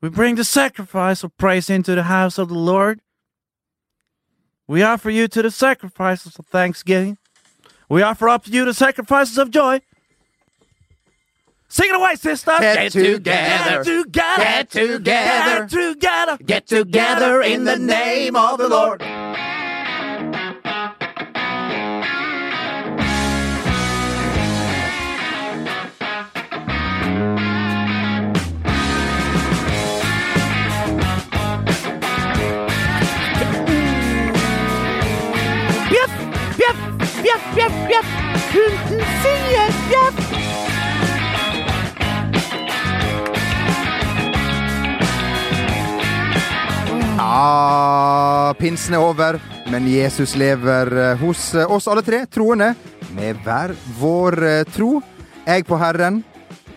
We bring the sacrifice of praise into the house of the Lord. We offer you to the sacrifices of thanksgiving. We offer up to you the sacrifices of joy. Sing it away, sister. Get together. Get together. Get together. Get together. Get together in the name of the Lord. Bjeff, bjeff. Hunden sier bjeff. Ja, pinsen er over, men Jesus lever eh, hos eh, oss alle tre troende med hver vår eh, tro. Jeg på Herren,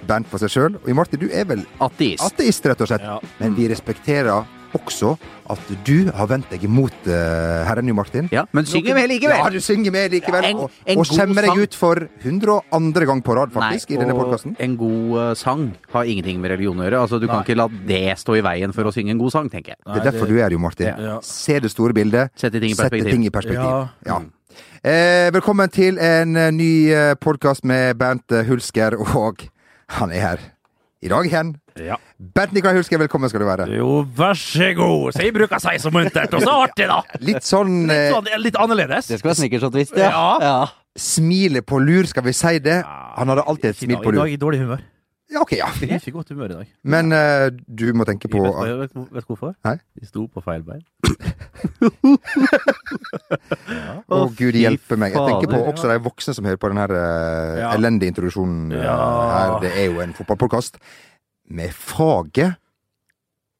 Bernt på seg sjøl, og Martin, du er vel Ateist. ateist, rett og slett. Ja. Men vi respekterer også at du har vendt deg imot uh, Herren, Jo Martin. Ja, men synger med likevel! Ja, du synger med likevel. En- og en og skjemmer deg ut for 102. gang på rad, faktisk, i denne podkasten. en god uh, sang har ingenting med religion å gjøre. Altså, du kan ikke la det stå i veien for å synge en god sang, tenker jeg. Det er derfor du er her, Jo Martin. Ja. Se det store bildet. Sette ting i Sette perspektiv. ting i perspektiv. Ja. Ja. Eh, velkommen til en eh, ny podkast med Bernt Hulsker, og han er her i dag igjen. Ja. Bent Nikolai Hulske, velkommen skal du være. Jo, vær så god. Så jeg bruker å si så muntert, og så artig, da. Litt sånn Litt, eh, sånn, litt annerledes. Det skal være snickers ja. ja. ja. smilet på lur, skal vi si det? Han hadde alltid et smil på lur. I dag i dårlig humør. Ja, ok, ja. Jeg er ikke i godt humør i dag. Men eh, du må tenke på vet, du- vet, vet hvorfor? Nei. De sto på feil bein. Å, gud hjelpe meg. Jeg tenker på også de voksne som hører på den her eh, Ja. elendige introduksjonen eh, Ja. her. Det er jo en fotballpodkast med faget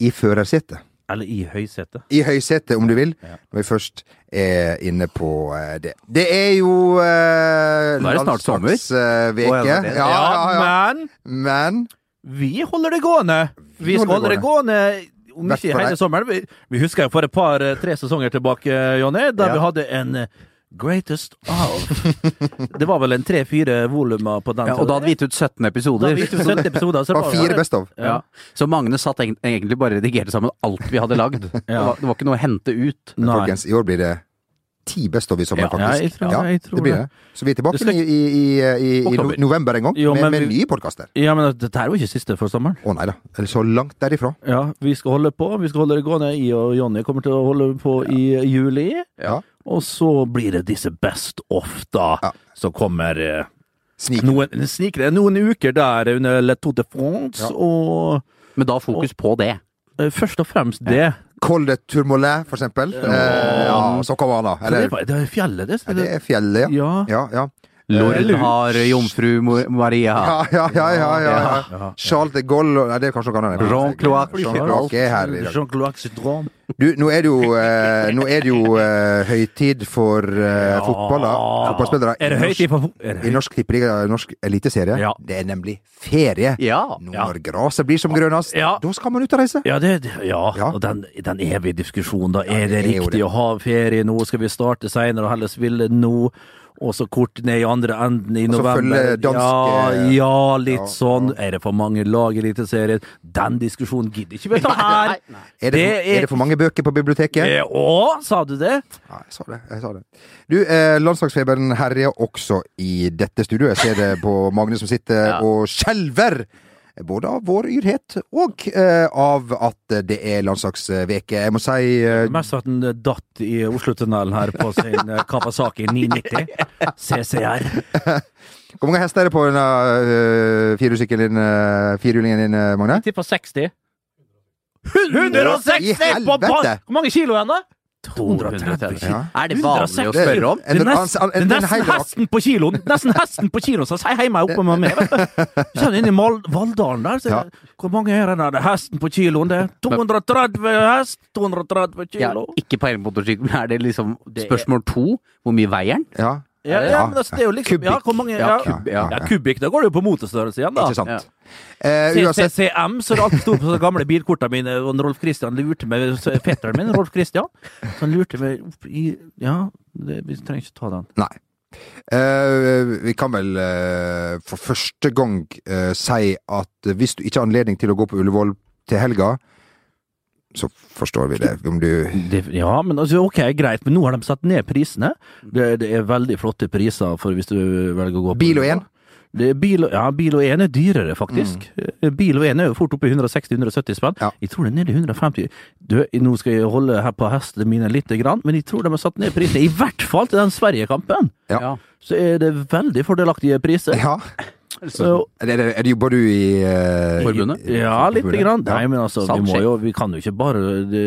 i førersetet. Eller i høysetet. I høysetet, om du vil, Ja. når vi først er inne på eh, det. Det er jo eh, Nå er det snart sommer. Uh, oh, ja, ja, ja, men Men vi holder det gående. Vi skal holde det gående om ikke hele sommeren. Vi, vi husker jo for et par-tre sesonger tilbake, Jonny, da vi hadde en eh, Greatest of. Det var vel en tre-fire volumer på den Ja, og da hadde vi gitt ut 17 Da episoder. til 70 episoder. Så det var fire Best of. Ja. Så Magne satt egentlig bare og redigerte sammen alt vi hadde lagd. Det, var, det var ikke noe å hente ut. Men folkens, i år blir det ti Best of i sommer, Ja, faktisk. jeg tror- jeg tror det blir det. det. Så vi er tilbake skal- i, i, i, i, i november en gang, Jo, med, men med med nye podkaster. Ja, men dette er jo ikke siste for sommeren. Å nei da. Eller så langt derifra. Ja, vi skal holde på. Vi skal holde det gående. I og Jonny kommer til å holde på i juli. Ja. Og så blir det disse Best off, da. Ja. Som kommer eh, Snik. noen, snikere, noen uker der under Le Tour de France. Ja. Og Men da fokus på det. eh, først og fremst det. Col de Tourmalet, for eksempel. Eh, ja, så kommer han, da. Eller, det, Eller er- det er fjellet, det. Er det er fjellet, ja. Ja. Ja, ja. Lord har jomfru Maria. Ja, ja, ja, ja, ja, Ja. Charles de Gaulle Nei, det er kanskje noe annet. Jean Cloac. Jean Du, nå er det jo, eh, nå er det jo eh, høytid for eh, fotball, da. Fotballspillere. Er det i høytid norsk- for er det I norsk tippeliga, norsk eliteserie. Ja. Det er nemlig ferie. Ja. Nå Ja. når gresset blir som grønnest, Ja. da skal man ut og reise. Ja, det, det- ja. Ja. og den, den evige diskusjonen, da. Er det det er jo riktig det. å ha ferie nå? Skal vi starte seinere og heller spille nå? Og så kort ned i andre enden i november. Danske... ja, ja, litt ja, sånn. Er det for mange lag i Eliteserien? Den diskusjonen gidder ikke vi ta her. Er det, Det er, er- det for mange bøker på biblioteket? Eh, Å, sa du det? Ja, jeg sa det. jeg sa det. Du, eh, Landslagsfeberen herjer også i dette studioet. Jeg ser det på Magne som sitter og skjelver. Både av vår yrhet og eh, av at det er landslagsveke. Jeg må si eh, Mest at den datt i Oslotunnelen her på sin eh, Kawasaki 990 CCR. Hvor mange hester er det på denne uh, firehjulssykkelen din, uh, firehjulingen din, eh, Magne? Tipper 60. 160 på pass! Hvor mange kilo er den, da? 230. Ja. Er det vanlig å spørre om? Det er nesten, det er en- en nesten hesten på kiloen Nesten hesten på kiloen som sier hjemme oppe med meg. Kjenner inn i Mal Valldalen der. Så Ja. Hvor mange er det der? Er hesten på kiloen, det. 230 hest, 230 Ja, kilo. ikke peiling på elmotorsykkel, men er det liksom er- spørsmål to? Hvor mye veier den? Ja, Ja, ja, Ja. men altså, det er jo liksom Ja, hvor mange Ja, kub- ja, ja. kubikk. Da går det jo på motorstørrelse igjen, da. ikke sant. Ja. Eh, CCM, så det alltid sto på de gamle bilkortene mine, og Rolf Christian lurte meg Fetteren min, Rolf Christian, så han lurte meg opp i Ja, det, vi trenger ikke ta den. nei. Eh, vi kan vel eh, for første gang eh, si at hvis du ikke har anledning til å gå på Ullevål til helga, så forstår vi det. Om du Det, ja, men altså, ok, greit, men nå har de satt ned prisene. Det, det er veldig flotte priser for hvis du velger å gå på Bil og én? Bil, ja, bil og én er dyrere, faktisk. Mm. Bil og én er jo fort oppe i 160-170 spenn. Ja. Jeg tror det er nede i 150. Du, nå skal jeg holde her på hestene mine lite grann, men jeg tror de har satt ned prisene, i hvert fall til den Sverige-kampen. Ja. Ja. Så er det veldig fordelaktige priser. Ja. Så, Er det, er det, jobber du i uh, Forbundet? i- ja, lite grann. Nei, men altså, vi, må jo, vi kan jo ikke bare det,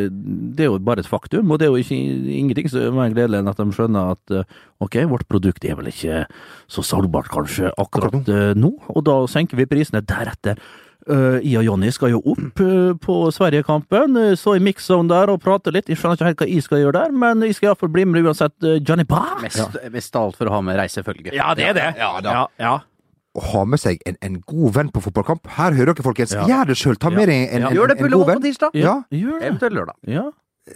det er jo bare et faktum, og det er jo ikke ingenting som er mer gledelig enn at de skjønner at eh, ok, vårt produkt er vel ikke så salgbart kanskje akkurat akkurat nå, og da senker vi prisene deretter. Uh, I og Jonny skal jo opp uh, på Sverigekampen, uh, så i mix-zone der og prate litt. Jeg skjønner ikke helt hva jeg skal gjøre der, men jeg skal iallfall bli med uansett. uh, Johnny Bass! Mest, mest av alt for å ha med reisefølge. Ja, det er det. Ja, da. Ja, ja. Å ha med seg en, en god venn på fotballkamp. Her hører dere, folkens. Ja. Gjør det sjøl. Ta med deg en, en, Gjør det på en god på venn. tirsdag. Ja. Gjør det. Eventuelt lørdag. Ja.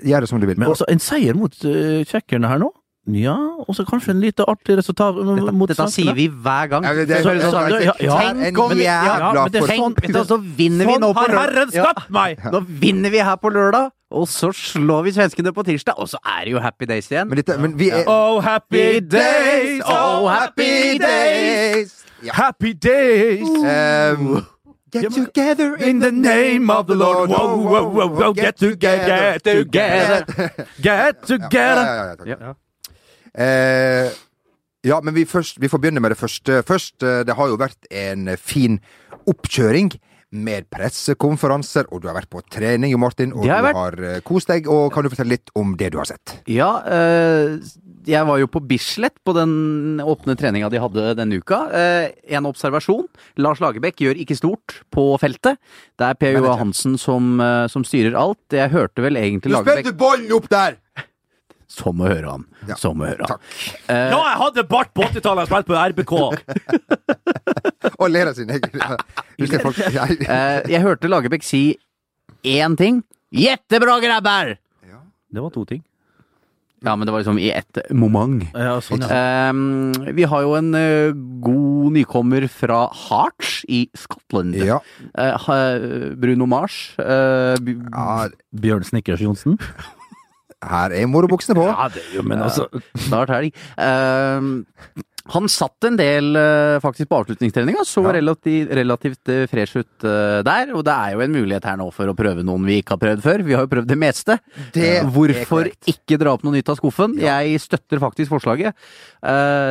Gjør det som du vil. Men altså, en seier mot uh, tsjekkerne her nå? Ja, og så kanskje en lite artig resultat Dette, dette sier vi hver gang. Ja, det- Så- så- så- ja, ja. Tenk om- jeg er er for- sånn- så vinner vi nå på lørdag. Da vinner vi her på lørdag, og så slår vi svenskene på tirsdag, og så er det jo happy days igjen. Men, dette, men vi er Oh, happy days! Oh, happy days! Ja. Happy days! Um, get together In the name of the Lord, whoa, whoa, whoa, whoa, get together, get together, get together. Ja, ja, ja, takk. Eh, ja, men vi, først, vi får begynne med det første. Først. Eh, Det har jo vært en fin oppkjøring med pressekonferanser, og du har vært på trening, Jo Martin, og har du jeg har eh, kost deg. Og kan du fortelle litt om det du har sett? Ja, eh, jeg var jo på Bislett på den åpne treninga de hadde denne uka. Eh, en observasjon. Lars Lagerbäck gjør ikke stort på feltet. Det er Per. Hansen som, som styrer alt. Jeg hørte vel egentlig Lagerbäck ballen opp der! Som å høre han. Ja, Som å høre han. takk. Eh, Ja, jeg hadde bart på 80-tallet og spilte på RBK. Og ler av sin egen eh, jeg hørte Lagerbäck si én ting. Jettebra, grabber! Det var to ting. Ja, men det var liksom i ett moment. Ja, sånn, ja. Um, vi har jo en uh, god nykommer fra Hearts i Skottland. Ja. Uh, Bruno Mars. Uh, ja, Bjørn Snickers Johnsen. Her er morobuksene på. Ja, det er jo, men altså Snart helg. Uh, han satt en del uh, faktisk på avslutningstreninga, så Ja. relativt, relativt uh, fresh ut uh, der. Og det er jo en mulighet her nå for å prøve noen vi ikke har prøvd før. Vi har jo prøvd det meste. Det Hvorfor ikke dra opp noe nytt av skuffen? Jeg støtter faktisk forslaget.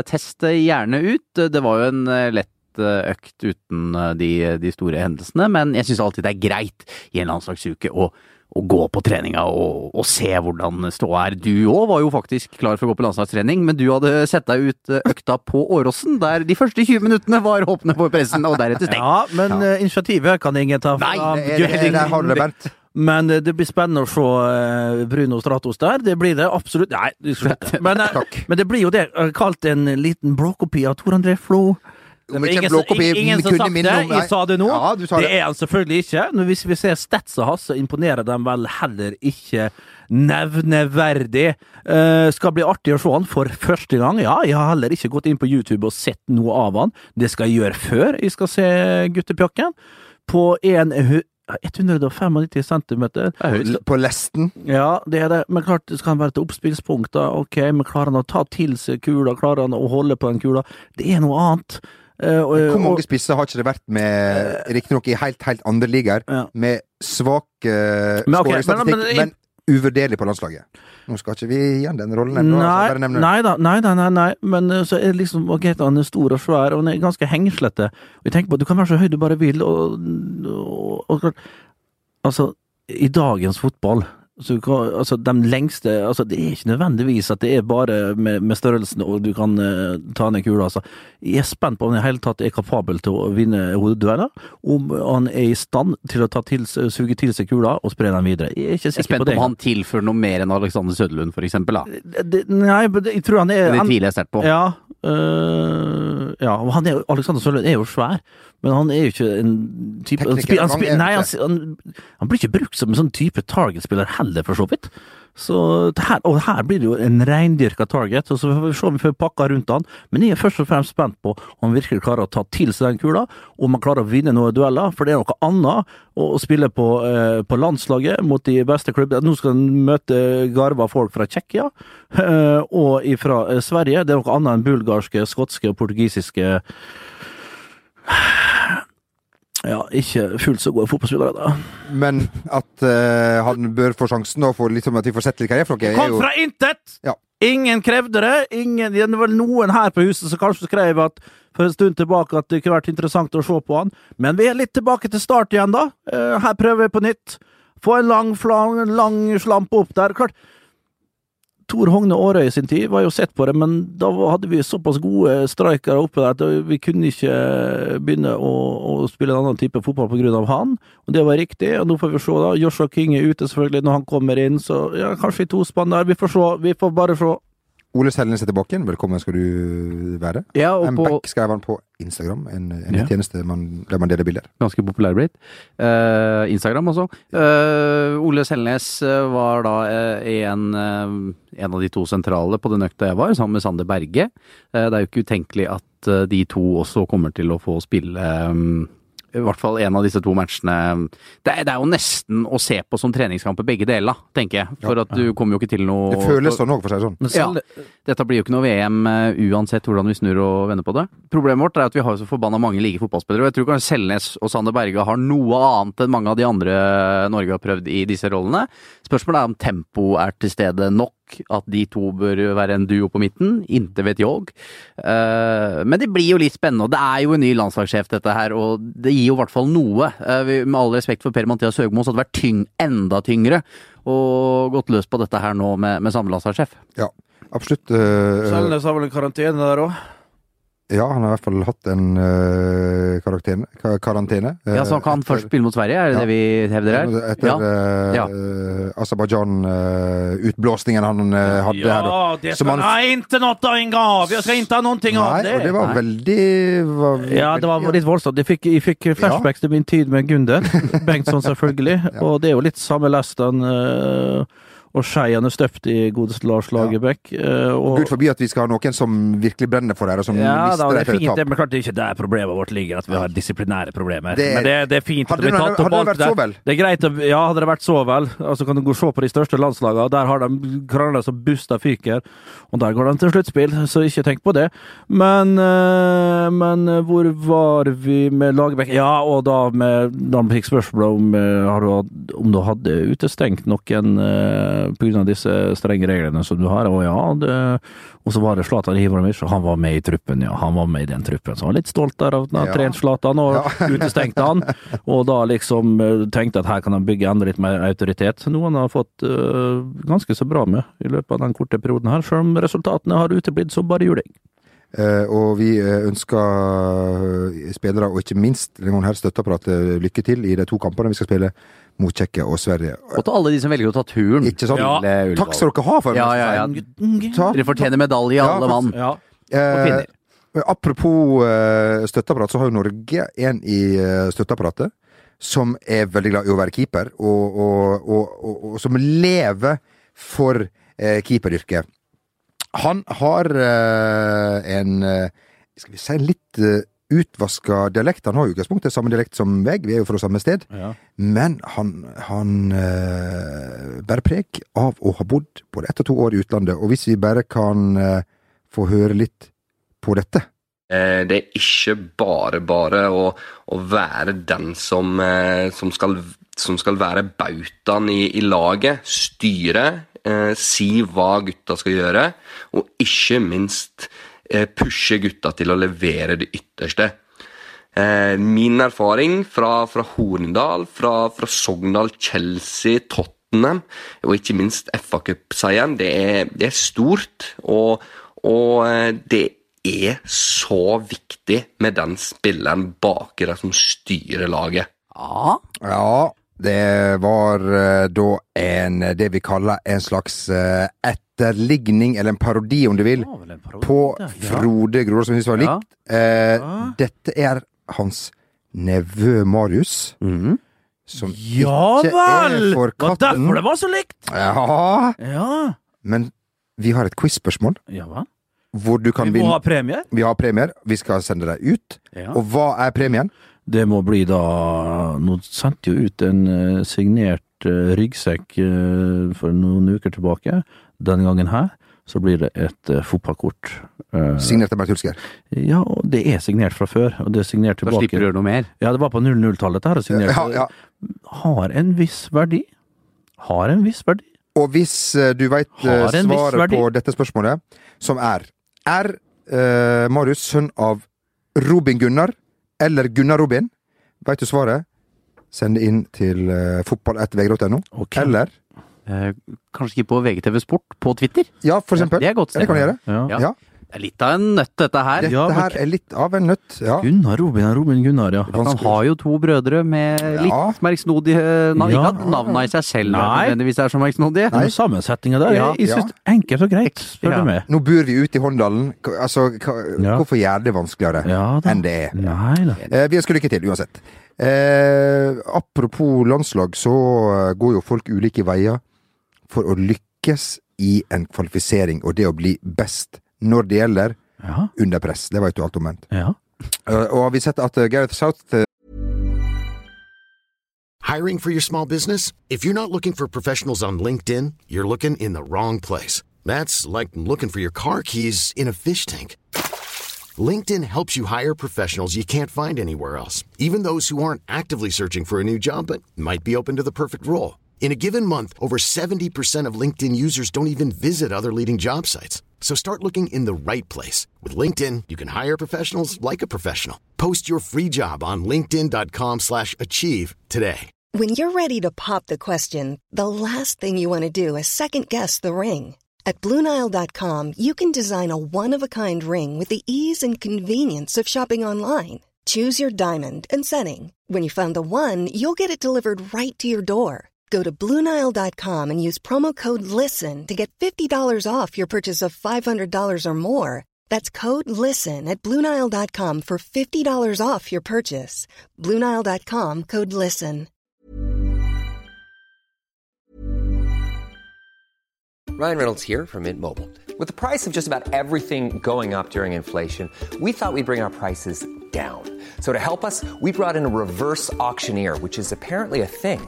Test det gjerne ut. Det var jo en lett økt uten de, de store hendelsene, men jeg syns alltid det er greit i en landslagsuke å, å gå på treninga og, og se hvordan ståa er. Du òg var jo faktisk klar for å gå på landslagstrening, men du hadde sett deg ut eh, økta på Åråsen, der de første 20 minuttene var åpne for pressen, og deretter stengt. Ja, men ja. initiativet kan ingen ta fra Nei, Det er, det er. Men eh, det blir spennende å se eh, Bruno Stratos der. Det blir det absolutt. Nei. Men, eh, men det blir jo det eh, kalt en liten blåkopi av Tor André Flo. Om ikke en ingen, blåkopi, ingen, som kunne minne det. om- Jeg sa det nå. Ja, sa det det. er han selvfølgelig ikke. Men hvis vi ser statsa hans, så imponerer de vel heller ikke nevneverdig. Uh, skal bli artig å se han for første gang. Ja, jeg har heller ikke gått inn på YouTube og sett noe av han. Det skal jeg gjøre før jeg skal se guttepjokken. På en 195 centimeter. Det er høyt. På lesten. Ja, det er det. Men klart, det skal være et oppspillspunkt, da. Ok, men klarer han å ta til seg kula? Klarer han å holde på den kula? Det er noe annet. Eh, Hvor mange spisser har ikke det vært med, riktignok i helt, helt andre ligaer, Ja. med svak uh, Men okay, men- men, uvurderlig på landslaget? Nå skal ikke vi igjen den rollen ennå. altså, Nei, nei da, nei da, nei, nei. Men eh, så er det liksom ok, han er stor og svær, og han er ganske hengslete. Og jeg tenker på at du kan være så høy du bare vil, og, og, og Altså, i dagens fotball så altså, de lengste altså, Det er ikke nødvendigvis at det er bare med, med størrelsen og du kan uh, ta ned kula. Altså. Jeg er spent på om han i hele tatt er kapabel til å vinne hodedueller. Om han er i stand til å ta til, suge til seg kula og spre den videre. Jeg er ikke Jeg er sikker spent på det. på om han tilfører noe mer enn Alexander Søderlund, for eksempel. Da. Det- det- Nei, jeg tror han er Det tviler jeg sterkt på. Ja, øh, ja han er, Alexander Sørlund er jo svær, men han er jo ikke en type han Tekniker, spi- han, han spi- er Nei, han, han blir ikke brukt som en sånn type target-spiller heller, for så vidt. Så her, og her blir det jo en reindyrka target, og så får vi se om vi får pakka rundt han. Men jeg er først og fremst spent på om han virkelig klarer å ta til seg den kula, om han klarer å vinne noen dueller, for det er noe annet å spille på, eh, på landslaget mot de beste klubbene. Nå skal han møte garva folk fra Tsjekkia eh, og fra Sverige. Det er noe annet enn bulgarske, skotske og portugisiske ja, ikke fullt så gode fotballspillere, da. Men at uh, han bør få sjansen, og for liksom at vi får sett litt karriere for dere, er Kom jo fra intet! Ja. Ingen krevde det. Ingen, det var noen her på huset som kanskje skrev at for en stund tilbake at det kunne vært interessant å se på han. Men vi er litt tilbake til start igjen, da. Uh, Her prøver vi på nytt. Få en lang, flang, lang slampe opp der. Klart, Tor Hogne Aarøy sin tid var jo sett på det, men da hadde vi såpass gode strikere oppe der at vi kunne ikke begynne å, å spille en annen type fotball av han. Og det var riktig, og nå får vi se, da. Joshua King er ute selvfølgelig når han kommer inn, så ja, kanskje i tospann der. Vi får se. Vi får bare se. Ole Selnes er tilbake igjen. Velkommen skal du være. Ja, og En på back skrev han på Instagram, en, en Ja. tjeneste man, der man deler bilder. ganske populær blitt. Uh, Instagram også. Uh, Ole Selnes eh, var da en, en av de to sentrale på den økta jeg var, sammen med Sander Berge. Det er jo ikke utenkelig at de to også kommer til å få spille eh, i hvert fall en av disse to matchene. Det er, det er jo nesten å se på som treningskamper begge deler, tenker jeg. For at du kommer jo ikke til noe Det føles sånn òg, for å si det sånn. Ja. Dette blir jo ikke noe VM eh, uansett hvordan vi snur og vender på det. Problemet vårt er at vi har så forbanna mange like fotballspillere. og Jeg tror kanskje Selnes og Sander Berge har noe annet enn mange av de andre Norge har prøvd i disse rollene. Spørsmålet er om tempo er til stede nok. At de to bør være en duo på midten. Inte vet jeg. Eh, Men det blir jo litt spennende. og Det er jo en ny landslagssjef, dette her, og det gir jo i hvert fall noe. Eh, Med all respekt for Per-Mathias Høgmo, så hadde det vært tyng, enda tyngre og gått løs på dette her nå med, med samme landslagssjef. Ja, absolutt. eh, Selnes har vel en karantene der òg? Ja, han har i hvert fall hatt en uh, karantene. eh, Ja, så han kan etter- først spille mot Sverige, er det Ja. det vi hevder her? Etter Ja. uh, Ja. Aserbajdsjan-utblåsningen han uh, hadde her. da. Ja, det Som skal han- ikke noe en gang av! Jeg skal ikke ha noen ting av det! og det var Nei. veldig var, Ja, det var litt voldsomt. Jeg fikk, jeg fikk flashbacks til min tid med Gunde Bengtsson, selvfølgelig. Og det er jo litt samme lasten. uh, og Skeian er støpt i godeste Lars Lagerbäck. Ja. og, Gud forbi at vi skal ha noen som virkelig brenner for det og som ja, mister da, det det er fint, et det, men klart det er ikke der problemet vårt ligger, at vi har disiplinære problemer. Det- men det, det er fint Hadde det tatt hadde det vært så vel? Det er greit, ja, hadde det vært så vel. Altså kan du gå og se på de største landslagene, der har de krangler som busta fyker, og der går de til sluttspill, så ikke tenk på det. Men, eh, men eh, hvor var vi med Lagerbäck? Ja, og da, med, da fikk spørsmål om, eh, om du hadde utestengt noen pga. disse strenge reglene som du har, og ja, det, og så var det Zlatan Ibrahimovic, og han var med i truppen, ja, han var med i den truppen, så han var litt stolt der av at han Ja. trent Zlatan og utestengte han, og da liksom eh, tenkte at her kan han bygge enda litt mer autoritet, noe han har fått uh, ganske så bra med i løpet av den korte perioden her, selv om resultatene har uteblitt som bare juling. Eh, og vi eh, ønsker eh, spillere, og ikke minst denne her støtteapparatet, lykke til i de to kampene vi skal spille mot Tsjekkia og Sverige. Og til alle de som velger å ta turen. Ikke sant? Ja. Takk skal dere ha for Ja, ja, ja. Dere fortjener medalje, Ja, alle mann. Ja. Og Eh, apropos eh, støtteapparat, så har jo Norge en i eh, støtteapparatet som er veldig glad i å være keeper, og, og, og, og, og som lever for eh, keeperyrket. Han har eh, en eh, skal vi si litt uh, utvaska dialekt. Han har jo i utgangspunktet samme dialekt som meg, vi er jo fra samme sted. Ja. Men han, han eh, bærer preg av å ha bodd både ett og to år i utlandet. Og hvis vi bare kan eh, få høre litt på dette Eh, Det er ikke bare bare å, å være den som, eh, som, skal, som skal være bautaen i, i laget, styre, eh, si hva gutta skal gjøre, og ikke minst eh, pushe gutta til å levere det ytterste. Eh, Min erfaring fra, fra Hornindal, fra, fra Sogndal, Chelsea, Tottenham og ikke minst FA Cup-seieren, det, er- det er stort. Og, og eh, det er så viktig med den spilleren baki der som styrer laget. Ja. Ja, det var eh, da en det vi kaller en slags eh, etterligning, eller en parodi om du vil, Det var parodi, på det. Frode Grodal, som vi syns var likt. Eh, Ja. Dette er hans nevø Marius, Mhm. som Ja ikke vel! er for Var katten. derfor det var så likt! Ja, Ja. men vi har et quiz-spørsmål Ja hva? hvor du kan Vi må ha premier. Vi har premier. Vi skal sende deg ut. Ja. Og hva er premien? Det må bli da Nå sendte jo ut en eh, signert eh, ryggsekk eh, for noen uker tilbake. Denne gangen her så blir det et fotballkort. Signert av Bernt Hulsker. ja, og det er signert fra før, og det er signert tilbake. Da slipper du å gjøre noe mer. Ja, det var på 00-tallet dette her er signert. Ja, ja. Har en viss verdi. Har en viss verdi. Og hvis du veit Har en viss svaret på dette spørsmålet, som er Er uh, Marius sønn av Robin Gunnar eller Gunnar Robin? Veit du svaret? Send det inn til uh, fotball1vg.no. Okay. Eller Eh, kanskje ikke på VGTV Sport på Twitter? Ja, for eksempel. Det er godt det kan du gjøre. Ja. Ja. Det er litt av en nøtt, dette her. Dette Ja, men her er litt av en nøtt. Ja. Gunnar Robin Robin Gunnar, ja. Han har jo to brødre med litt Ja. merksnodige navn. Ja. Ikke at navna i seg selv Nei. nødvendigvis er så merksnodige. Men Sammensetninga der Ja, jeg syns enkelt og greit, spør Ja. du meg. Nå bor vi ute i Håndalen. Altså, hva- Ja. hvorfor gjøre det vanskeligere Ja enn det er? Nei da. Eh, vi ønsker lykke til, uansett. Eh, apropos landslag, så eh, går jo folk ulike veier for å lykkes i en kvalifisering, og det å bli best når det gjelder Ja. under press. Det vet du alt om. Ment. ja. Eh, og vi har sett at eh, Gareth South eh, Hiring for your small business? If you're not looking for professionals on LinkedIn, you're looking in the wrong place. That's like looking for your car keys in a fish tank. LinkedIn helps you hire professionals you can't find anywhere else, even those who aren't actively searching for a new job but might be open to the perfect role. In a given month, over 70% of LinkedIn users don't even visit other leading job sites. So start looking in the right place. With LinkedIn, you can hire professionals like a professional. Post your free job on linkedin.com slash achieve today. When you're ready to pop the question, the last thing you want to do is second guess the ring. At Bluenile.com, you can design a one of a kind ring with the ease and convenience of shopping online. Choose your diamond and setting. When you find the one, you'll get it delivered right to your door. Go to Bluenile.com and use promo code LISTEN to get $50 off your purchase of $500 or more. That's code LISTEN at Bluenile.com for $50 off your purchase. Bluenile.com code LISTEN. Ryan Reynolds here from Mint Mobile. With the price of just about everything going up during inflation, we thought we'd bring our prices down. So to help us, we brought in a reverse auctioneer, which is apparently a thing.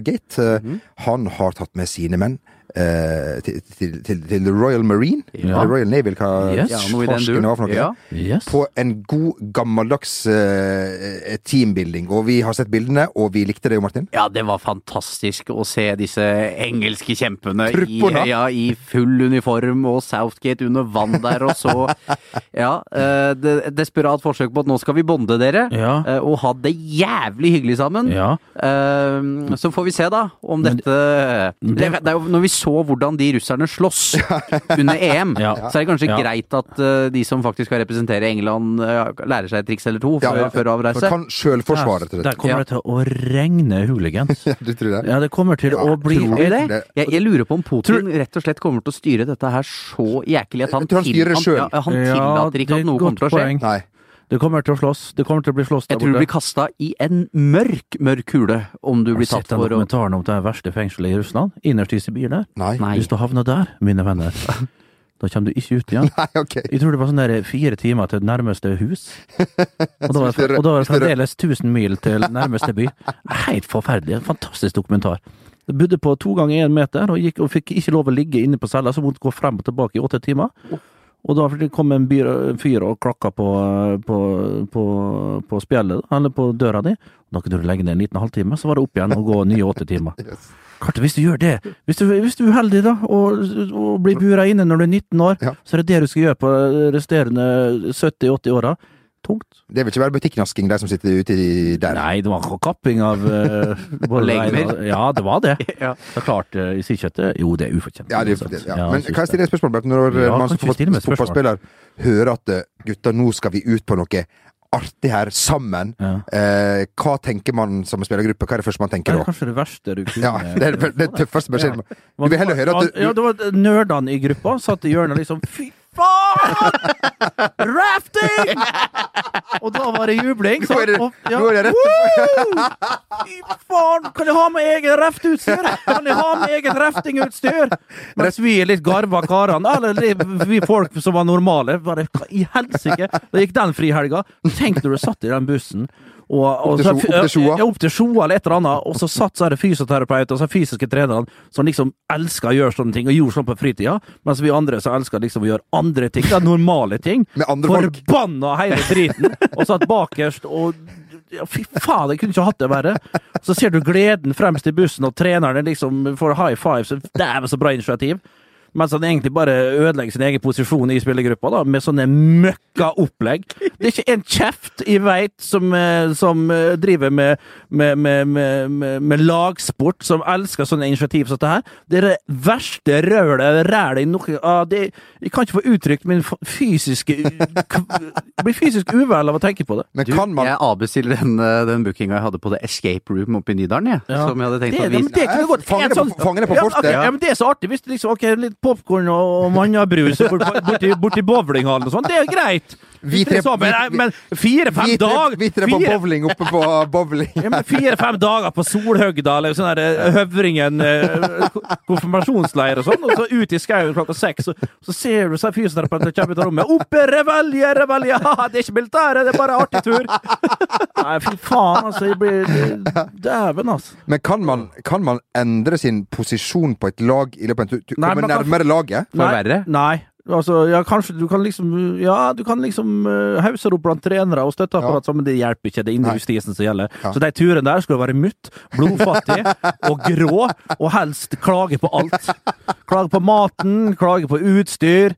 Gate, Mm -hmm. han har tatt med sine menn eh, til, til, til, til Royal Marine, Ja. Royal Navy, hva Yes. Duren. var for noe. Ja. Yes. På en god, gammeldags uh, teambuilding. Og vi har sett bildene, og vi likte det jo, Martin. Ja, det var fantastisk å se disse engelske kjempene i, ja, i full uniform og Southgate under vann der, og så Ja, eh, det, et desperat forsøk på at nå skal vi bonde dere, Ja. eh, og ha det jævlig hyggelig sammen. Ja. Eh, Så får vi se, da, om dette det, det er jo Når vi så hvordan de russerne slåss under EM, Ja. så er det kanskje Ja. greit at uh, de som faktisk skal representere England, uh, lærer seg et triks eller to Ja, før, ja. før avreise. For kan til Der kommer det til å regne hooligans. Ja, du tror det? Ja, det kommer til å bli tror du det? det? Jeg, jeg lurer på om Putin rett og slett kommer til å styre dette her så jæklig at han, han til- han, ja, han Ja, tillater ikke at noe kommer til å skje. poeng. Nei. Det kommer til å slåss. Det kommer til å bli slåss der Jeg tror du blir kasta i en mørk, mørk kule om du Har du blir sett tatt den for å dokumentaren om det verste fengselet i Russland? Innerst i Sibir der? Nei. Nei. Hvis du havner der, mine venner, da kommer du ikke ut igjen. Nei, ok. Jeg tror det var sånn der fire timer til nærmeste hus. Og da var det, det fremdeles 1000 mil til nærmeste by. Helt forferdelig. En fantastisk dokumentar. Jeg bodde på to ganger én meter, og, gikk, og fikk ikke lov å ligge inne på cella, så måtte gå frem og tilbake i åtte timer. Og da kom en fyr og klakka på, på, på, på spjeldet, eller på døra di. Da kunne du legge ned en liten halvtime, så var det opp igjen og gå nye åtte timer. Klart, hvis du gjør det, hvis du, hvis du er uheldig da, og, og blir bura inne når du er 19 år, Ja. så er det det du skal gjøre på resterende 70-80 åra. Tungt. Det vil ikke være butikknasking, de som sitter ute i der. Nei, det var kapping av uh, både Legemer. Ja, det var det. Ja. Så klart, uh, i sikkerhet Jo, det er ufortjent. Ja, det, er ja. Ja, Men kan jeg stille et spørsmål? Bert? Når Ja, man som fotballspiller hører at eh, gutta, nå skal vi ut på noe artig her sammen, Ja. eh, hva tenker man som spillergruppe? Hva er det første man tenker? Det er kanskje det verste du kunne Ja, det er det tøffeste beskjeden. Du vil heller høre at du, Ja, det var nerdene i gruppa satt i hjørnet liksom Fy faen! Rafting! Og da var det jubling. Nå er det- og, ja, nå er det! Fy faen! Kan jeg ha med eget raftutstyr? Kan jeg ha med eget raftingutstyr? Mens vi er litt garva karene, eller vi folk som var normale, bare hva i helsike? Da gikk den frihelga. Tenk når du satt i den bussen. Opp til Sjoa. Ja, opp til Sjoa eller et eller annet, og så satt så er det fysioterapeuter og så fysiske trenere som liksom elsker å gjøre sånne ting, og gjorde sånn på fritida, mens vi andre som elsker liksom å gjøre andre ting, Det er normale ting. Med andre folk. Forbanna hele driten, og satt bakerst og ja, Fy faen, jeg kunne ikke hatt det verre. Så ser du gleden fremst i bussen, og trenerne liksom får high five, så dæven så bra initiativ. Mens han egentlig bare ødelegger sin egen posisjon i spillergruppa, da, med sånne møkka-opplegg. Det er ikke en kjeft i veit som, eh, som eh, driver med, med, med, med, med, med lagsport, som elsker sånne initiativ som dette her. Det er det verste rølet, rælet i noe ah, det, Jeg kan ikke få uttrykt min fysiske Jeg blir fysisk uvel av å tenke på det. Men kan man jeg avbestiller den, eh, den bookinga jeg hadde på The Escape Room oppe i Nydalen, jeg. Ja. Som jeg hadde tenkt Det, å vise. det det, det, det, det, det, det, Ja, men det er så artig. Hvis det liksom ok, litt popkorn og, mannabrus borti, borti, borti bowlinghallen og sånn, det er greit. Vi tre- men, fire-fem dager vi tre på bowling oppe på bowling. ja, men Fire-fem dager på Solhøgda eller sånn eh, Høvringen eh, konfirmasjonsleir og sånn, og så ut i skauen klokka seks, og så ser du så er fysioterapeuten kommer ut av rommet. Oppe, revelje, revelje! Det er ikke militæret, det er bare artig tur! Nei, fy faen, altså. Jeg blir Dæven, altså. Men kan man, kan man endre sin posisjon på et lag i løpet av en tur? Nei, man kan- nærmere laget? For verre? Nei. Altså, ja, kanskje du kan liksom Ja, du kan liksom uh, hause det opp blant trenere og støtteapparat, ja. men det hjelper ikke. Det er indre Nei. justisen som gjelder. Ja. Så de turene der skulle være mutt, blodfattig og grå, og helst klage på alt. Klage på maten, klage på utstyr.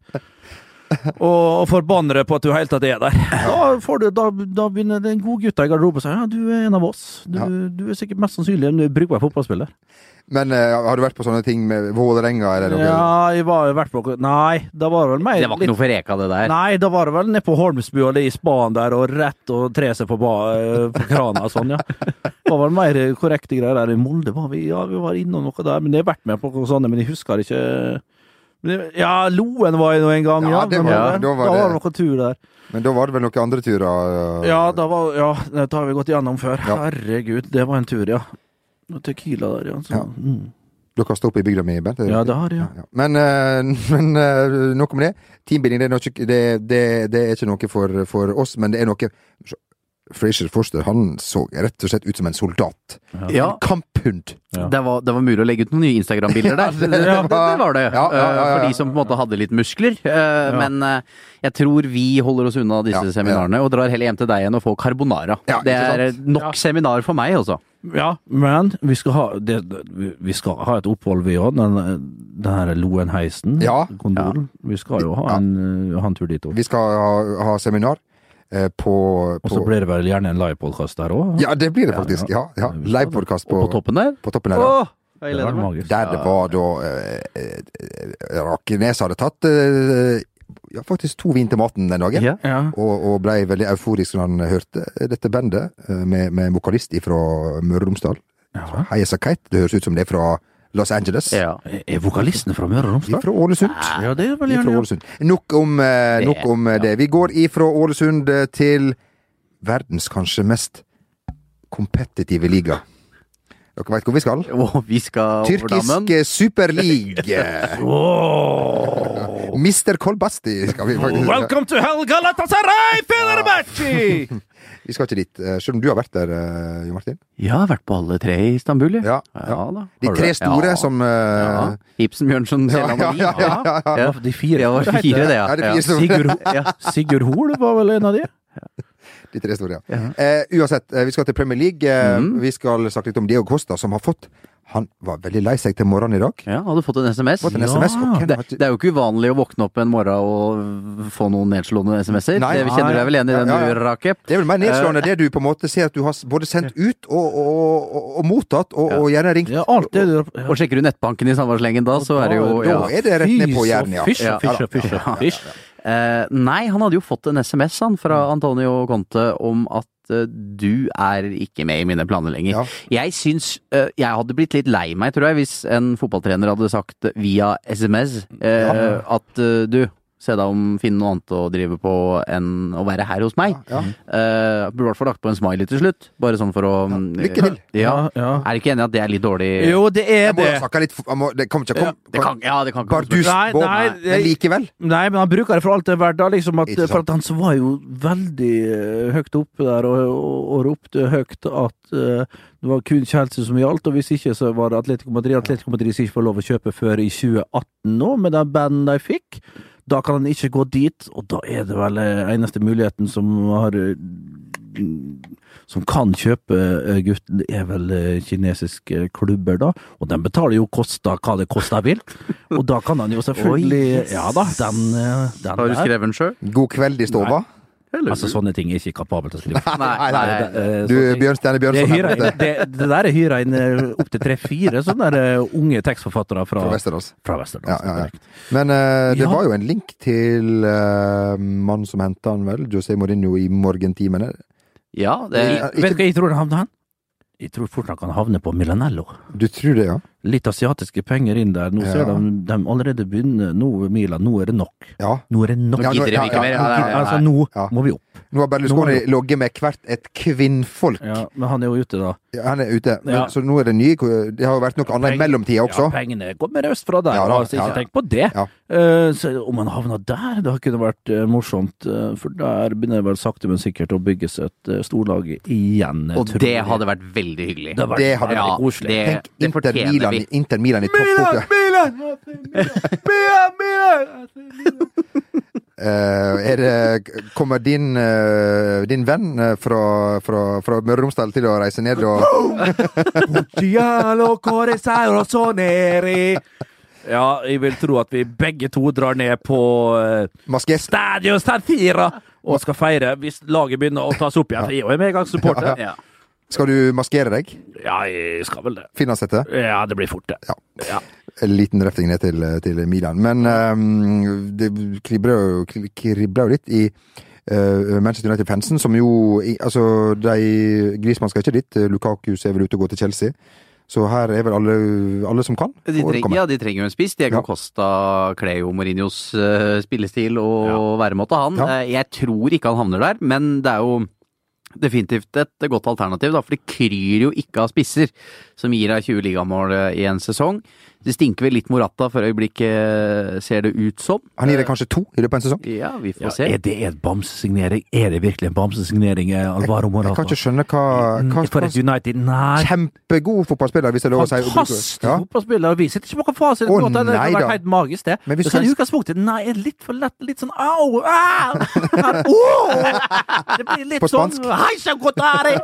Og, og forbanne deg på at du i det hele tatt er der. Da, får du, da, da begynner den gode gutta i garderoben å si ja, du er en av oss. Du, Ja. du er sikkert mest sannsynlig en brukbar fotballspiller. Men uh, har du vært på sånne ting med Vålerenga eller noe? Ja, jeg var vært på Nei, da var det vel meg Det var ikke noe for Reka, det der. Nei, da var det vel nede på Holmsbu og det i spaen der, og rett og tre seg på, ba, eh, på krana og sånn, ja. Det var vel mer korrekte greier der. I Molde var vi, ja, vi var innom noe der, men jeg har vært med på noe sånt, men jeg husker ikke Ja, Loen var jeg nå en gang, Ja, ja. det var- det- da var da var det- noen tur der. Men da var det vel noen andre turer? Uh, Ja, da var, ja, dette har vi gått gjennom før. Ja. Herregud, det var en tur, ja. Tequila der, ja. Så, Ja. Mm. Du har kasta opp i bygda mi, Bent? ja, det har jeg, ja. Ja. Men, uh, men uh, nok om det. Teambuilding det er, noe, det, det, det er ikke noe for, for oss, men det er noe Frazier Forster han så rett og slett ut som en soldat. Ja, En kamphund. Ja. det var, det var mulig å legge ut noen nye Instagram-bilder der. Det, det, det, var det. Eh, For de som på en måte hadde litt muskler. Eh, Men eh, jeg tror vi holder oss unna disse seminarene, og drar heller hjem til deg igjen og får carbonara. Det er nok seminar for meg, altså. Ja, men vi skal ha, det, vi skal ha et opphold, vi òg. Den, den her Loenheisen, Ja. gondolen. Vi skal jo ha en, ha en tur dit òg. Vi skal ha, ha seminar på, Og så blir det vel gjerne en livepodkast der òg? Ja, det blir det faktisk. Ja, ja. Livepodkast på, på toppen der på toppen der, Ja. Åh, Det. Der det var da eh, eh, Rakenes hadde tatt eh, ja, faktisk to vin til maten den dagen. Ja. Ja. Og, og ble veldig euforisk når han hørte dette bandet eh, med, med vokalist fra Møre og Romsdal. Ja. Heia Sakait. Det høres ut som det er fra Los Angeles. Ja. Er vokalisten fra Møre og Romsdal? Fra Ålesund. Ja, det er vel gjerne ja. Ålesund. Nok om, eh, nok om eh, det. Vi går ifra Ålesund eh, til verdens kanskje mest kompetitive liga. Dere veit hvor vi skal? Oh, vi skal. Tyrkisk superleague. Mister Kolbasti skal vi faktisk Welcome to hell, Galatasaray, Fenerbahçe! Vi skal ikke dit, eh, selv om du har vært der, eh, Jo Martin. Jeg har vært på alle tre i Istanbul, ja. Ja, Ja da. De tre store Ja. som uh... Ja. Ibsen, Bjørnson, Selam og ja, ja, ja, ja. Ja. De fire. Det var fire, det, ja. Ja, Ja. Sigurd, Ja. Sigurd Hoel var vel en av de? De tre store, ja. Eh, uansett, eh, vi skal til Premier League. Eh, Mhm. Vi skal snakke litt om Diego Costa, som har fått Han var veldig lei seg til morgenen i dag. Ja, hadde fått en SMS. Fått en SMS, hvem Det, det er jo ikke uvanlig å våkne opp en morgen og få noen nedslående SMS-er. Det Det kjenner du deg vel igjen i den Ja, ja. du, Rakep? Det er vel mer nedslående det du på en måte ser at du har både sendt ut og, og, og, og mottatt, og, og gjerne ringt. Ja, alt det du Og sjekker du nettbanken i samværslengen da, så er det jo Da er det rett ned på hjernen, ja. Fysj og fysj og fysj. Eh, nei, han hadde jo fått en SMS han, fra Antonio Conte om at eh, du er ikke med i mine planer lenger. Ja. Jeg syns eh, Jeg hadde blitt litt lei meg, tror jeg, hvis en fotballtrener hadde sagt via SMS ja. at eh, du Se deg om, finne noe annet å drive på enn å være her hos meg. Ja. Uh, burde i hvert fall lagt på en smiley til slutt, bare sånn for å ja, lykke til. Ja. Ja, ja. Er du ikke enig i at det er litt dårlig Jo, det er Jeg det. litt jeg må, Det kommer ikke å komme det kan, Ja, det kan ikke Bardus Nei, på, nei, men likevel. Nei, men han bruker det for alt det er verdt. da, Liksom at, for at han var jo veldig eh, høyt oppe der og, og, og ropte høyt at uh, det var kun Chelsea som gjaldt, og hvis ikke så var det Atletico Madrid. Atletico Madrid skal ikke få lov å kjøpe før i 2018 nå, med den banden de fikk. Da kan han ikke gå dit, og da er det vel eh, eneste muligheten som har eh, som kan kjøpe eh, gutten, er vel kinesiske klubber, da. Og den betaler jo kosta hva det kosta vil. Og da kan han jo selvfølgelig Ja da, den, den Har du skrevet den sjøl? God kveld i stova. Altså, sånne ting er ikke kapabel til å skrive. Nei, nei, nei. eh, Du, Bjørn Stjerne Bjørnson det, hyrer det, det der er hyra inn opptil tre-fire sånne der, eh, unge tekstforfattere fra, fra Vesterås. fra Vesterås Ja, ja, ja. Men uh, det Ja. var jo en link til uh, mannen som henta han vel, José Mourinho, i morgentimene. Ja, det Ja, Vet du hva jeg tror han havner hen? Jeg tror fort han kan havne på Milanello. Du tror det, ja? Litt asiatiske penger inn der. Nå Ja. ser de, de allerede begynner Nå, Milan, nå er det nok. Ja. Nå er det nok. Ja, nå- ja, ja, Ja, ja, ja, Altså, nå Ja. må vi opp. Nå har Berlusconi ligget med hvert et kvinnfolk. Ja, men han er jo ute, da. Ja, Han er ute. Men, Ja. Så nå er det nye Det har jo vært noe annet i mellomtida også. Ja, pengene kommer østfra der, Ja da, altså, ikke ja. tenk på det. Ja. Eh, så om han havna der, det kunne vært uh, morsomt. Uh, for der begynner det vel sakte, men sikkert å bygges et uh, storlag igjen. Og det hadde vært veldig hyggelig. Det hadde vært Det hadde vært koselig. det- Tenk det Inter fortjener Milan, vi. i- Inter Milan Milan, Milan, Eh, er det, kommer din, eh, din venn eh, fra, fra, fra Møre og Romsdal til å reise ned og. Ja, jeg vil tro at vi begge to drar ned på uh? Stadio San og skal feire hvis laget begynner å tas opp igjen. Jeg er jo en medgangssupporter. Ja. Skal du maskere deg? Ja, jeg skal vel det. Finlandshette? Ja, det blir fort, det. Ja. Ja. En liten røfting ned til, til Milan. Men um, det kribler jo, litt i uh, Manchester United-fansen, som jo i, Altså, de Grismann skal ikke dit. Lukaku ser vel ut til å gå til Chelsea. Så her er vel alle, alle som kan. De trenger, ja, de trenger jo en spiss. Diego Ja. Costa kler jo Mourinhos uh, spillestil og væremåte, han. Ja. Eh, jeg tror ikke han havner der, men det er jo definitivt et godt alternativ, da, for det kryr jo ikke av spisser som gir deg 20 ligamål eh, i en sesong. Det stinker vel litt Morata for øyeblikket, ser det ut som. Han gir deg kanskje to i løpet av en sesong? Ja, vi får Ja, se. er det en bamsesignering? Er det virkelig en bamsesignering, Alvaro Morata? Jeg kan ikke skjønne hva, hva, Mm, For et United? Nei. Kjempegod fotballspiller, hvis det er lov å si. Fantastisk Ja. fotballspiller. Vi sitter ikke på noen fasit. Å, det nei har da. vært helt magisk, det. Men hvis du så han- i Nei, er det litt for lett. Litt sånn au! au au. Det blir litt På spansk. sånn På det!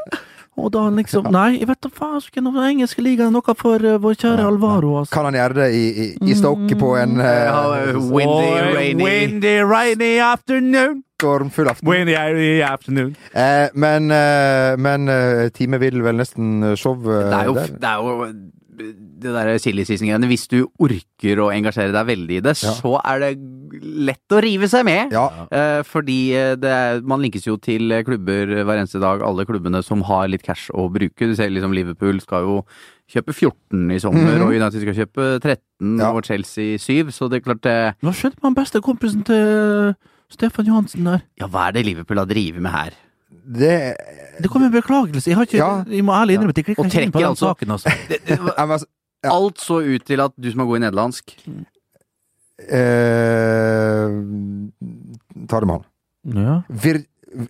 Og da liksom Nei, jeg vet da faen ikke noe engelske ligaen noe for uh, vår kjære Alvaro. Altså. Kan han gjøre det i, i, i Stoke på en uh, Ja, windy, rainy. windy, rainy afternoon. stormfull aften? Windy, rainy afternoon. Eh, men eh, men time vil vel nesten show Det er jo, der. det er jo det der season-greiene. Hvis du orker å engasjere deg veldig i det, Ja. så er det lett å rive seg med. Ja. Eh, fordi det er, man linkes jo til klubber hver eneste dag, alle klubbene som har litt cash å bruke. Du ser liksom Liverpool skal jo kjøpe 14 i sommer, Mhm. og United skal kjøpe 13, Ja. og Chelsea 7, så det er klart det Hva skjedde med han bestekompisen til Stefan Johansen der? Ja, hva er det Liverpool har drevet med her? Det Det kom en beklagelse. Jeg, har ikke, Ja. jeg må ærlig innrømme at jeg klikka ikke inn på den altså- saken. Altså. Det, det, altså, Ja. Alt så ut til at du som er god i nederlandsk eh, Ta det med han. Ja. Vir,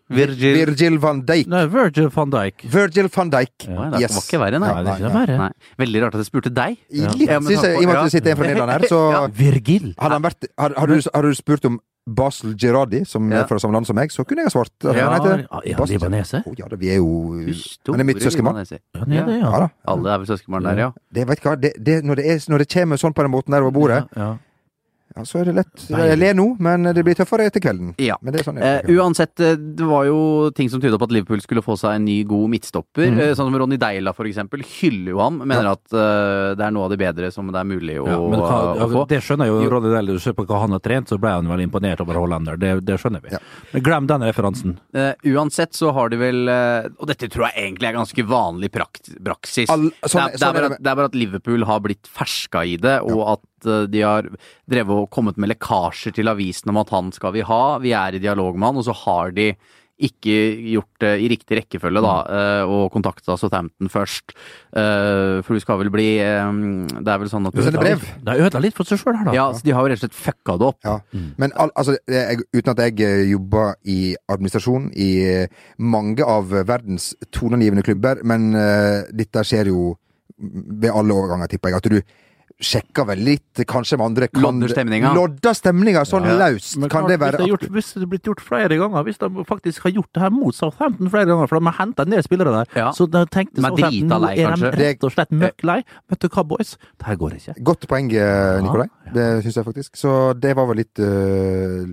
Virgil. Virgil van Dijk. Nei, Virgil van Dijk. Virgil van Dijk. Oi, Det Yes. var ikke verre, nei. Nei, det er ikke verre. Nei. Veldig rart at jeg spurte deg. Ja. Litt, Ja, synes jeg, I og med at det sitter en fra Nederland her, så Ja. Virgil. hadde han vært Har, har, du, har du spurt om Basel Gerardi, som Ja. er fra samme land som meg, så kunne jeg ha svart. Ja, han heter ja, libanese? Oh, ja, da, vi er jo Store Han er mitt søskenbarn. Ja, er det, ja. Ja. Alle er vel søskenbarn der, ja. Det, vet hva, det, det, når, det er, når det kommer sånn på den måten der over bordet, Ja. ja, så er det lett. Jeg ler nå, men det blir tøffere etter kvelden. Ja. Men det er sånn Eh, uansett, eh, det var jo ting som tyda på at Liverpool skulle få seg en ny god midtstopper. Eh, Sånn som Ronny Deila, for eksempel, hyller jo ham. Mener at uh, det er noe av det bedre som det er mulig å, Ja, men hva, å få. det skjønner jeg jo. Jo. Ronny Deila. du ser på hva han har trent, så ble han vel imponert over Hollander. Det, det skjønner vi. Ja. Men glem den referansen. Eh, uansett så har de vel Og dette tror jeg egentlig er ganske vanlig prakt, praksis. All- sånn- det, er, sånn det, er bare det det er bare at Liverpool har blitt ferska i det, og at eh, de har drevet og kommet med lekkasjer til avisen om at han skal vi ha, vi er i dialog med han, og så har de ikke gjort det i riktig rekkefølge, da, eh, og kontakta Southampton først. Eh, For du skal vel bli Det er vel sånn at Du sender brev. De ødela litt for seg sjøl her, da. Ja, så de har jo rett og slett fucka det opp. Ja. Men al, altså, jeg, uten at jeg jobber i administrasjon i mange av verdens toneangivende klubber, men uh, dette skjer jo ved alle overganger, tipper jeg. At du sjekker vel litt, kanskje med andre kan- Lodder stemninga. Lodder stemninga sånn Ja. løst. Men Kan klart, det hvis, det gjort, hvis det er blitt gjort flere ganger, hvis de faktisk har gjort det her mot Southampton flere ganger, for de har henta ned spillere der, Ja. så de tenkte Southampton nå lei, er de rett og slett møkk lei. Vet du hva, boys? Det her går ikke. Godt poeng, eh, Nikolai. Ja, ja. Det syns jeg faktisk. Så det var vel litt uh,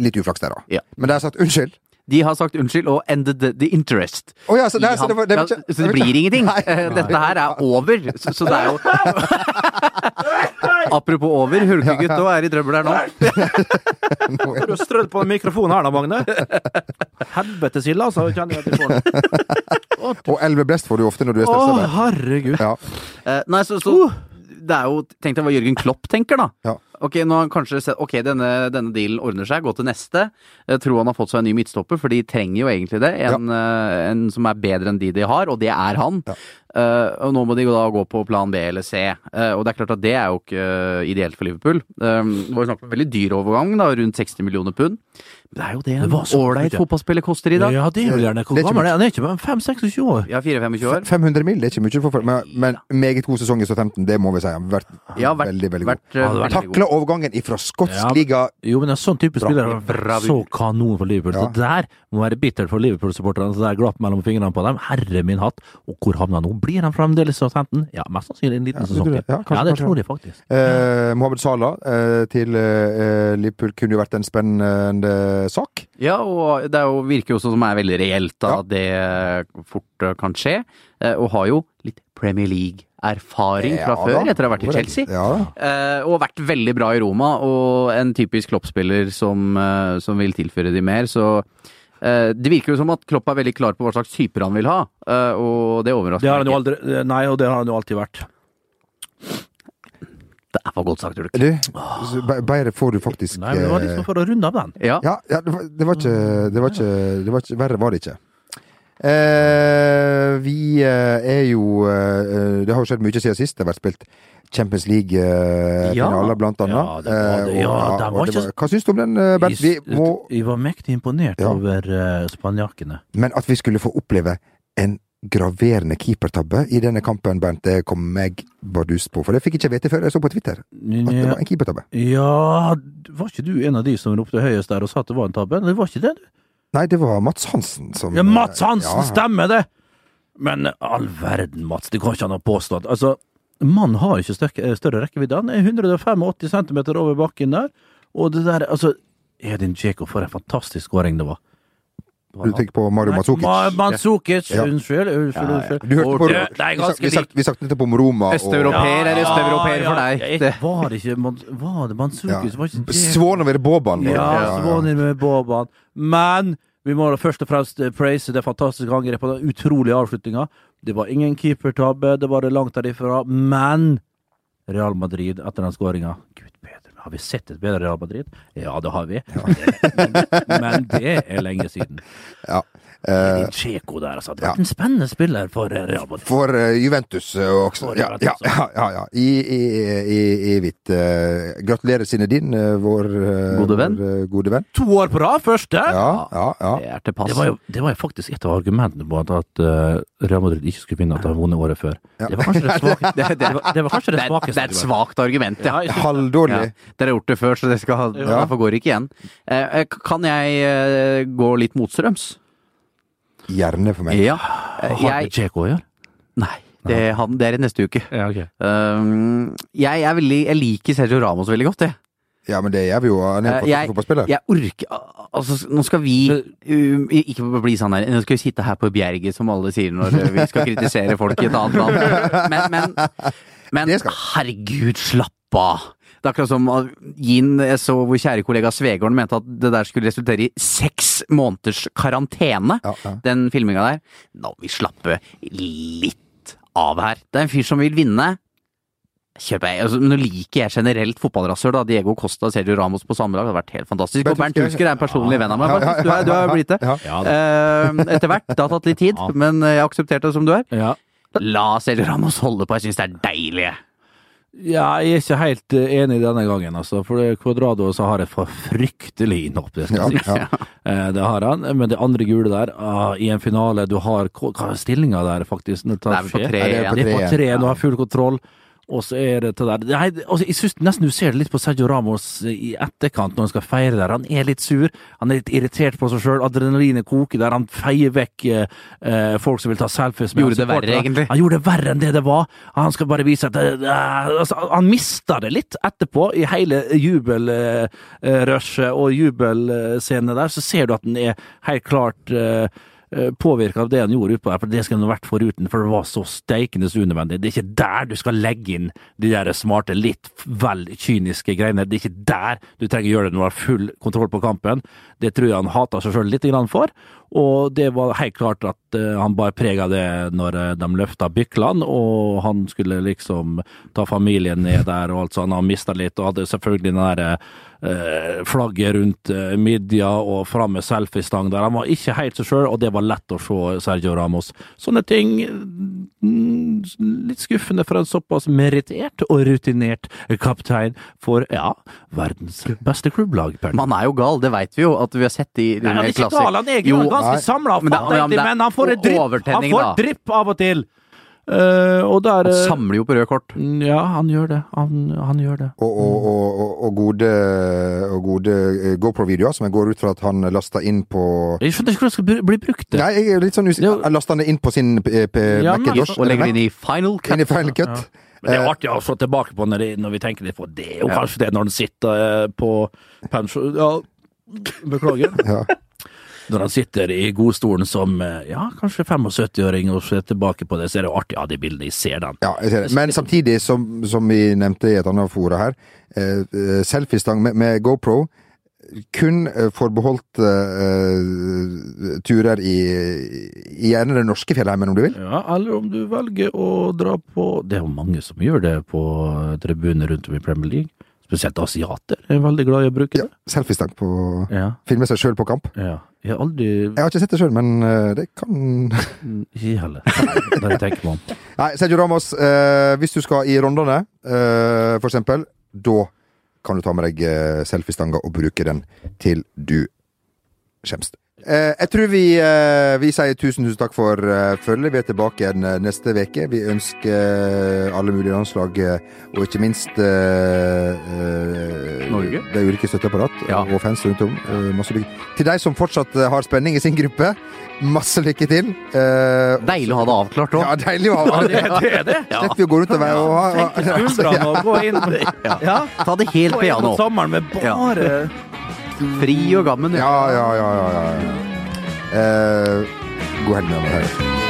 Litt uflaks der, da. Ja. Men det har sagt unnskyld. De har sagt unnskyld og ended the, interest. Oh, ja, så, nei, så det, var, det var ikke så det blir ingenting. Nei. nei. Dette her er over. Så, så det er jo Apropos over, Hulkegutt òg er i trøbbel her nå. Er Du strødd på mikrofonen her da, Magne. Helvetes ille, altså. Kjenner jeg til. Og Elve Blest får du ofte når du er stressa. Å, herregud. Ja. Eh, Nei, så, så det er jo Tenk deg hva Jørgen Klopp tenker, da. Ja. Ok, nå har han kanskje sett Ok, denne, denne dealen ordner seg, gå til neste. Jeg tror han har fått seg en ny midtstopper, for de trenger jo egentlig det. En, ja. en som er bedre enn de de har, og det er han. Ja. Uh, og nå må de da gå på plan B eller C. Uh, og det er klart at det er jo ikke uh, ideelt for Liverpool. Eh, det var jo snakk om en veldig dyr overgang, da, rundt 60 millioner pund. Det er jo det en ålreit fotballspiller koster i dag. Ja, det er gjerne er Hvor gammel er han? Han er ikke 5-26 år. Ja, 4-25 år. 500 mil, det er ikke mye, for, men, men meget god sesong i 2015, det må vi si. Han har vært, Ja, vært, veldig, veldig vært, god. eh, vært. Takla overgangen ifra skotsk Ja. liga Jo, men en sånn type Bra. spiller er så kanon for Liverpool. Ja. Så der må være bittert for Liverpool-supporterne. Så det er glapp mellom fingrene på dem. Herre min hatt. Og hvor havna han nå? Blir han fremdeles Southampton? Ja, mest sannsynlig en liten Ja, sesong det. Ja, kanskje, Ja, det kanskje. tror jeg faktisk. eh, Mohammed Salah eh, til eh, Liverpool kunne jo vært en spennende sak. Ja, og det er jo, virker jo også som er veldig reelt da, Ja. at det fort eh, kan skje. Eh, Og har jo litt Premier League-erfaring fra Ja, før, etter å ha vært i Chelsea. Ja. Eh, og vært veldig bra i Roma, og en typisk Klopp-spiller som, som vil tilføre de mer. Så eh, det virker jo som at Klopp er veldig klar på hva slags typer han vil ha, eh, og det overrasker Det har meg ikke. aldri Nei, og det har han jo alltid vært. Det er for godt sagt, Ulrik. Du, bedre får du faktisk Nei, men det var liksom for å runde av den. Ja. Ja, ja det, var, det var ikke Det var ikke, det var ikke Verre var det ikke. Eh, vi eh, er jo eh, Det har jo skjedd mye siden sist. Det har vært spilt Champions League-finaler, blant annet. Ja, det var. Ja, og- var ikke- Hva syns du om den, Bernt? Vi må Jeg var mektig imponert Ja. over uh, spanjakkene. Men at vi skulle få oppleve en graverende keepertabbe i denne kampen, Bernt, det kom meg bardus på. For det fikk jeg ikke vite før jeg så på Twitter. At det var en keepertabbe. ja, var ikke du en av de som ropte høyest der og sa at det var en tabbe? Det var ikke det, du? Nei, det var Mats Hansen som Ja, Mats Hansen, Ja. stemmer det! Men all verden, Mats, det kan ikke han ha påstått. Altså, mannen har ikke større, større rekkevidde. Han er 185 cm over bakken der, og det der Altså, Edin Djeko, for en fantastisk skåring det var. Du tenker på Mario Mandzukic? Ma Mandzukic, Ja. unnskyld, unnskyld, Ja, ja. unnskyld. Du hørte på Det, det er Vi ganske vi snak- Vi snakket nettopp om Roma og Østeuropeer er østeuropeer for deg. Det- var det ikke Var det Mandzukic? Var ikke Dzeko? Svanover Boban. var det. Ja, med Boban. Men vi må da først og fremst eh, praise det fantastiske angrepet og den utrolige avslutninga. Det var ingen keepertabbe, det var det langt derifra. Men Real Madrid, etter den skåringa Har vi sett et bedre Real Madrid? Ja, det har vi. Men, men det er lenge siden. Ja. Eh, Tsjeko der, altså. Det ja. har vært en spennende spiller for eh, Real Madrid. for uh, Juventus uh, også. For Ja, Juventus ja, ja, ja, ja. I, i, i, i hvitt. Uh, gratulerer, Zinedine, uh, vår eh, Gode venn. Vår, eh, gode venn. To år på rad, første! Ja, ja, ja. Det er til pass. Det var, jo, det var jo faktisk et av argumentene på at, at eh, Real Madrid ikke skulle vinne at de har vunnet året før. Det var kanskje det svake, det, det, var, det, var kanskje det Det svakeste. det er et svakt argument, ja. Halvdårlig. Ja, dere har gjort det før, så det skal, Ja. derfor går det ikke igjen. Eh, kan jeg eh, gå litt motstrøms? Gjerne for meg. Ja. Har Eh, det jeg å gjøre? Nei, det, han, det er i neste uke. Ja, okay. Um, jeg, er veldig, jeg liker Sergio Ramos veldig godt, jeg. Ja, men det gjør vi jo. Han er Eh, en fotballspiller. jeg orker Altså, nå skal vi um, Ikke bli sånn her Nå skal vi sitte her på Bjerget, som alle sier når eh, vi skal kritisere folk i et annet land. Men, men, men herregud, slapp av! Det er akkurat som Yin, Gin, jeg så vår kjære kollega Svegården mente at det der skulle resultere i seks måneders karantene. Ja, ja. Den filminga der. Nå må vi slappe litt av her. Det er en fyr som vil vinne. Kjøper jeg. Altså, nå liker jeg generelt fotballrasshøl. Diego Costa og Sergio Ramos på samme lag. Hadde vært helt fantastisk. Og Bernt husker, Hulsker. Er en personlig venn av meg. Bernt, Du, er, du har blitt det. Eh, etter hvert. Det har tatt litt tid, Ja. men jeg har akseptert det som du er. Ja. La Sergio Ramos holde på. Jeg syns det er deilig. Ja, jeg er ikke helt eh, enig denne gangen, altså. For Kvadrado så har et fryktelig innhopp, det skal Ja, sies. Ja. Det har han. Men det andre gule der, ah, i en finale Du har Hva er stillinga der, faktisk? Når det Det er på tre Ja, det er på tre, du har full kontroll. Og så er det det der Nei, altså, Jeg syns nesten du ser det litt på Sergio Ramos i etterkant når han skal feire der. Han er litt sur, han er litt irritert på seg sjøl, adrenalinet koker der. Han feier vekk eh, eh, folk som vil ta selfies med Gjorde det verre, egentlig. Han gjorde det verre enn det det var. Han skal bare vise at det, altså, Han mista det litt etterpå, i hele jubelrushet og jubelscenene der. Så ser du at han er helt klart uh, påvirka av det han gjorde utpå der, for det skulle han vært foruten, for det var så steikende unødvendig. Det er ikke der du skal legge inn de der smarte, litt vel kyniske greiene. Det er ikke der du trenger å gjøre det når du har full kontroll på kampen. Det tror jeg han hata seg sjøl litt for, og det var helt klart at eh, han bar preg av det når eh, de løfta Bykland, og han skulle liksom ta familien ned der og alt sånt. Han mista litt, og hadde selvfølgelig den der eh, flagget rundt eh, midja og fram med selfiestang der. Han var ikke helt seg sjøl, og det var lett å se Sergio Ramos. Sånne ting mm, litt skuffende for en såpass merittert og rutinert kaptein for, ja, verdens beste klubblag. Man er jo gal, det veit vi jo. At vi har sett i Nei, han er ikke gal, han er Jo, ganske samla, Men men han får et drypp av og til. Eh, og der Han samler jo på røde kort. Ja, han gjør det. Han, han gjør det. Og, og, og, og, gode, gode eh, GoPro-videoer som jeg går ut fra at han lasta inn på Jeg skjønner ikke hvordan det skal bli- brukt. det. Nei, jeg er litt sånn usikker. Lasta han det inn på sin eh, Ja, Macintosh? Og legger inn i final cut. Inn i Final Cut. Men det er artig å se tilbake på når, det, når vi tenker litt på det. er jo Ja. kanskje det når han sitter på pensjon... Ja, beklager. Ja. Når han sitter i godstolen som eh, ja, kanskje 75-åring og ser tilbake på det, så er det jo artig. Ja, de bildene, jeg ser dem. Ja, jeg ser det. Men samtidig, som, som vi nevnte i et annet fora her, eh, eh, selfiestang med, med GoPro kun eh, forbeholdt eh, turer i, i gjerne den norske fjellheimen, om du vil. Ja, eller om du velger å dra på Det er jo mange som gjør det på tribuner rundt om i Premier League. Spesielt asiater er veldig glad i å bruke Ja, det. selfiestang på Ja. Filme seg sjøl på kamp. ja. Jeg har aldri Jeg har ikke sett det sjøl, men eh, det kan Ikke heller. Bare tenk på om. Nei, Sergio Ramos, eh, hvis du skal i rondene, eh, for eksempel, da kan du ta med deg eh, selfiestanga og bruke den til du skjemst. Eh, jeg tror vi, eh, vi sier tusen, tusen takk for eh, følget. Vi er tilbake igjen neste uke. Vi ønsker alle mulige landslag, og ikke minst uh, eh, Norge. de ulike støtteapparat Ja. og fans rundt om. Masse lykke. Til de som fortsatt har spenning i sin gruppe, masse lykke til. Uh, Deilig å ha det avklart òg. ja, deilig å ha Det, det er det. Slipper vi å gå rundt og være og ha Senke skuldrene og gå inn ja. Ta det helt piano. på sommeren med bare Fri og gammen. Ja, ja, ja. ja, ja. Eh, god helg med meg.